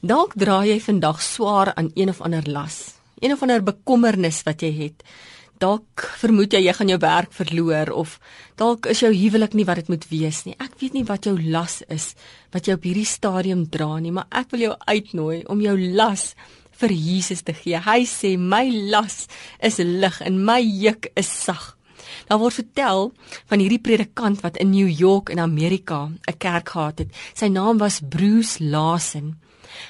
Dalk dra jy vandag swaar aan een of ander las, een of ander bekommernis wat jy het. Dalk vermoed jy jy gaan jou werk verloor of dalk is jou huwelik nie wat dit moet wees nie. Ek weet nie wat jou las is wat jy op hierdie stadium dra nie, maar ek wil jou uitnooi om jou las vir Jesus te gee. Hy sê my las is lig en my juk is sag. Daar word vertel van hierdie predikant wat in New York in Amerika 'n kerk gehad het. Sy naam was Bruce Lawson.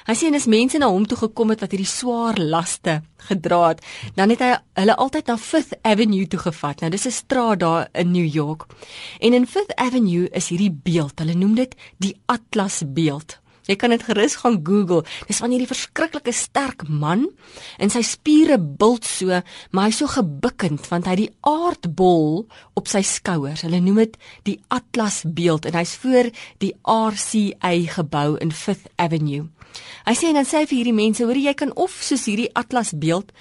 Hy sê en as mense na hom toe gekom het wat hierdie swaar laste gedra het, dan het hy hulle altyd na Fifth Avenue toe gevat. Nou dis 'n straat daar in New York. En in Fifth Avenue is hierdie beeld. Hulle noem dit die Atlas beeld. Jy kan dit gerus gaan Google. Dis van hierdie verskriklike sterk man en sy spiere bult so, maar hy's so gebukkend want hy het die aardbol op sy skouers. Hulle noem dit die Atlas beeld en hy's voor die RCA gebou in Fifth Avenue. Hy sê en dan sê hy vir hierdie mense, hoor jy kan of soos hierdie atlas beeld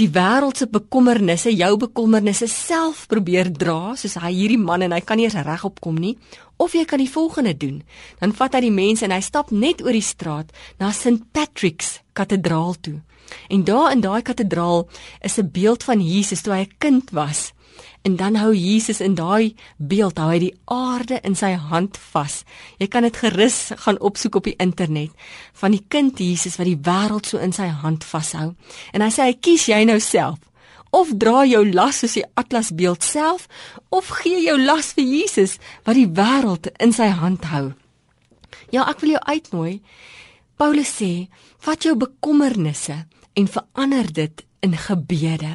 die wêreld se bekommernisse, jou bekommernisse self probeer dra, soos hy hierdie man en hy kan nie eens regop kom nie, of jy kan die volgende doen. Dan vat hy die mense en hy stap net oor die straat na St Patrick's kathedraal toe. En daar in daai kathedraal is 'n beeld van Jesus toe hy 'n kind was. En dan hou Jesus in daai beeld, hou hy die aarde in sy hand vas. Jy kan dit gerus gaan opsoek op die internet van die kind Jesus wat die wêreld so in sy hand vashou. En hy sê hy kies jy nou self of dra jou las soos die atlas beeld self of gee jou las vir Jesus wat die wêreld in sy hand hou. Ja, ek wil jou uitnooi. Paulus sê, vat jou bekommernisse en verander dit in gebede.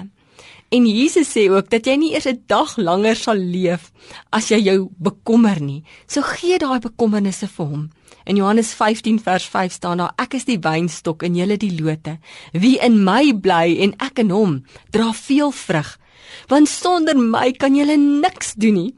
En Jesus sê ook dat jy nie eers 'n dag langer sal leef as jy jou bekommer nie. So gee daai bekommernisse vir hom. In Johannes 15 vers 5 staan daar: Ek is die wynstok en julle die lote. Wie in my bly en ek in hom, dra veel vrug. Want sonder my kan julle niks doen nie.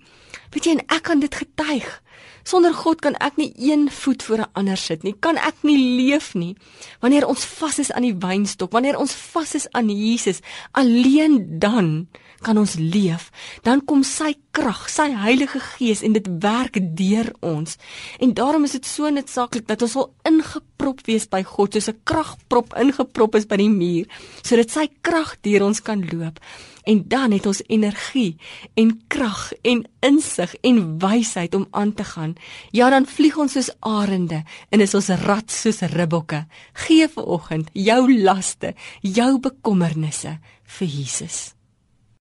Weet jy en ek kan dit getuig. Sonder God kan ek nie een voet voor 'n ander sit nie. Kan ek nie leef nie. Wanneer ons vas is aan die wynstok, wanneer ons vas is aan Jesus, alleen dan kan ons leef. Dan kom sy krag, sy Heilige Gees en dit werk deur ons. En daarom is dit so noodsaaklik dat ons al ingeprop wees by God, soos 'n kragprop ingeprop is by die muur, sodat sy krag deur ons kan loop en dan het ons energie en krag en insig en wysheid om aan te gaan. Ja, dan vlieg ons soos arende en is ons rad soos ribbokke. Gee vir oggend jou laste, jou bekommernisse vir Jesus.